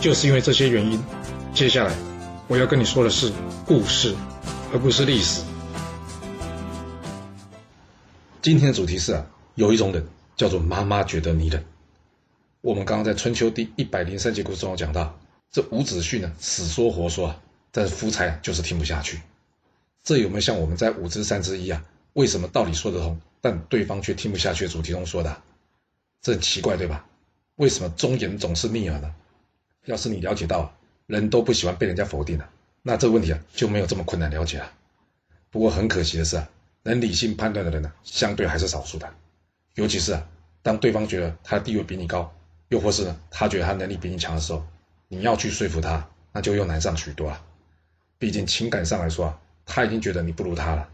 就是因为这些原因，接下来我要跟你说的是故事，而不是历史。今天的主题是啊，有一种人叫做妈妈觉得你冷。我们刚刚在春秋第一百零三节故事中讲到，这伍子胥呢死说活说啊，但是夫差就是听不下去。这有没有像我们在五之三之一啊？为什么道理说得通，但对方却听不下去主题中说的？这很奇怪对吧？为什么忠言总是逆耳呢？要是你了解到人都不喜欢被人家否定的，那这个问题啊就没有这么困难了解了。不过很可惜的是啊，能理性判断的人呢，相对还是少数的。尤其是啊，当对方觉得他的地位比你高，又或是呢他觉得他能力比你强的时候，你要去说服他，那就又难上许多了。毕竟情感上来说啊，他已经觉得你不如他了。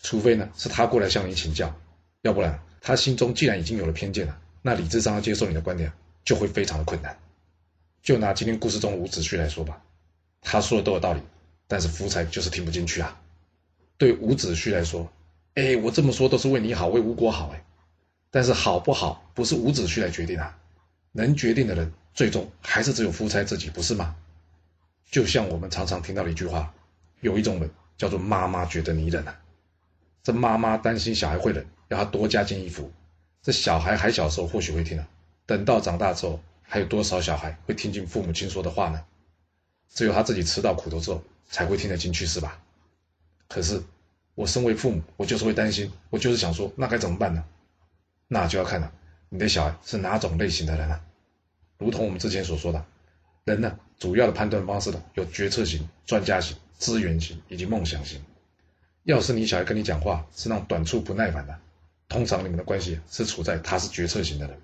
除非呢是他过来向你请教，要不然他心中既然已经有了偏见了，那理智上要接受你的观点就会非常的困难。就拿今天故事中伍子胥来说吧，他说的都有道理，但是夫差就是听不进去啊。对伍子胥来说，哎，我这么说都是为你好，为吴国好哎。但是好不好，不是伍子胥来决定啊，能决定的人，最终还是只有夫差自己，不是吗？就像我们常常听到的一句话，有一种人叫做妈妈觉得你冷啊。这妈妈担心小孩会冷，要他多加件衣服。这小孩还小时候或许会听啊，等到长大之后。还有多少小孩会听进父母亲说的话呢？只有他自己吃到苦头之后才会听得进去，是吧？可是我身为父母，我就是会担心，我就是想说，那该怎么办呢？那就要看了，你的小孩是哪种类型的人了。如同我们之前所说的，人呢，主要的判断方式呢，有决策型、专家型、资源型以及梦想型。要是你小孩跟你讲话是那种短促不耐烦的，通常你们的关系是处在他是决策型的人。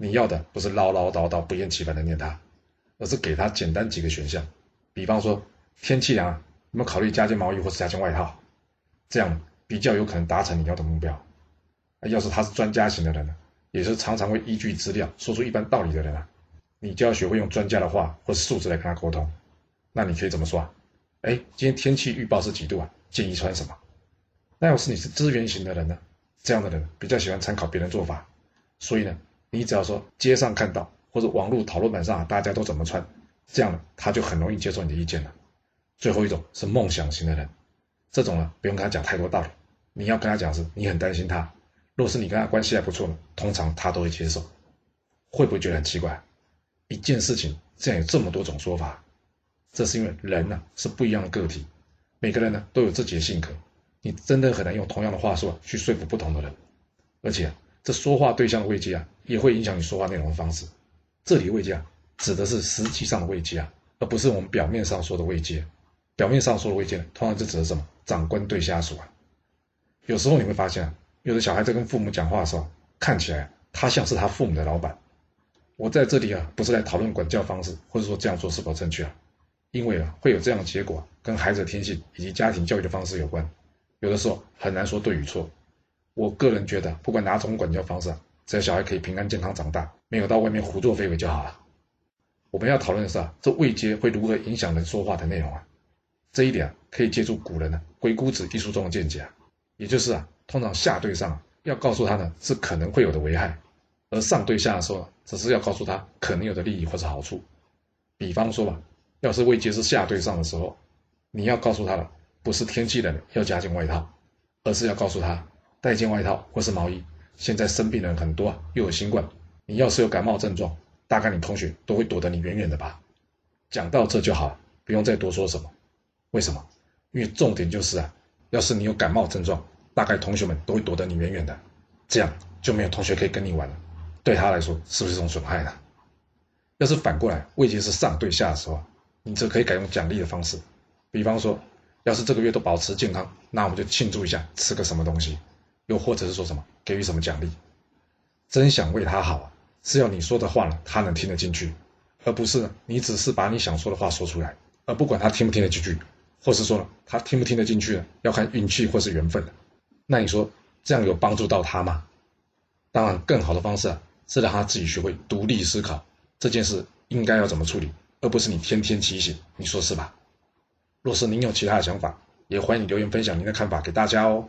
你要的不是唠唠叨叨、不厌其烦的念他，而是给他简单几个选项，比方说天气凉，有没有考虑加件毛衣或是加件外套？这样比较有可能达成你要的目标。要是他是专家型的人呢，也是常常会依据资料说出一般道理的人啊，你就要学会用专家的话或数字来跟他沟通。那你可以怎么说啊？哎，今天天气预报是几度啊？建议穿什么？那要是你是资源型的人呢？这样的人比较喜欢参考别人做法，所以呢。你只要说街上看到或者网络讨论板上大家都怎么穿，这样呢他就很容易接受你的意见了。最后一种是梦想型的人，这种呢不用跟他讲太多道理，你要跟他讲是你很担心他，若是你跟他关系还不错呢，通常他都会接受。会不会觉得很奇怪？一件事情这样有这么多种说法，这是因为人呢是不一样的个体，每个人呢都有自己的性格，你真的很难用同样的话术去说服不同的人，而且。这说话对象的位阶啊，也会影响你说话内容的方式。这里的位阶啊，指的是实际上的位阶啊，而不是我们表面上说的位阶。表面上说的位阶，通常是指的什么？长官对下属啊。有时候你会发现啊，有的小孩在跟父母讲话的时候，看起来他像是他父母的老板。我在这里啊，不是来讨论管教方式，或者说这样做是否正确啊，因为啊，会有这样的结果，跟孩子的天性以及家庭教育的方式有关。有的时候很难说对与错。我个人觉得，不管哪种管教方式，只要小孩可以平安健康长大，没有到外面胡作非为就好了。我们要讨论的是啊，这未接会如何影响人说话的内容啊？这一点啊可以借助古人呢《鬼谷子》一书中的见解啊，也就是啊，通常下对上要告诉他呢是可能会有的危害，而上对下的时候，只是要告诉他可能有的利益或者好处。比方说吧，要是未接是下对上的时候，你要告诉他的不是天气冷要加件外套，而是要告诉他。带件外套或是毛衣。现在生病的人很多啊，又有新冠，你要是有感冒症状，大概你同学都会躲得你远远的吧。讲到这就好，不用再多说什么。为什么？因为重点就是啊，要是你有感冒症状，大概同学们都会躲得你远远的，这样就没有同学可以跟你玩了。对他来说，是不是一种损害呢？要是反过来，位阶是上对下的时候，你则可以改用奖励的方式，比方说，要是这个月都保持健康，那我们就庆祝一下，吃个什么东西。又或者是说什么给予什么奖励，真想为他好啊，是要你说的话呢，他能听得进去，而不是你只是把你想说的话说出来，而不管他听不听得进去，或是说他听不听得进去要看运气或是缘分。那你说这样有帮助到他吗？当然，更好的方式啊，是让他自己学会独立思考这件事应该要怎么处理，而不是你天天提醒。你说是吧？若是您有其他的想法，也欢迎留言分享您的看法给大家哦。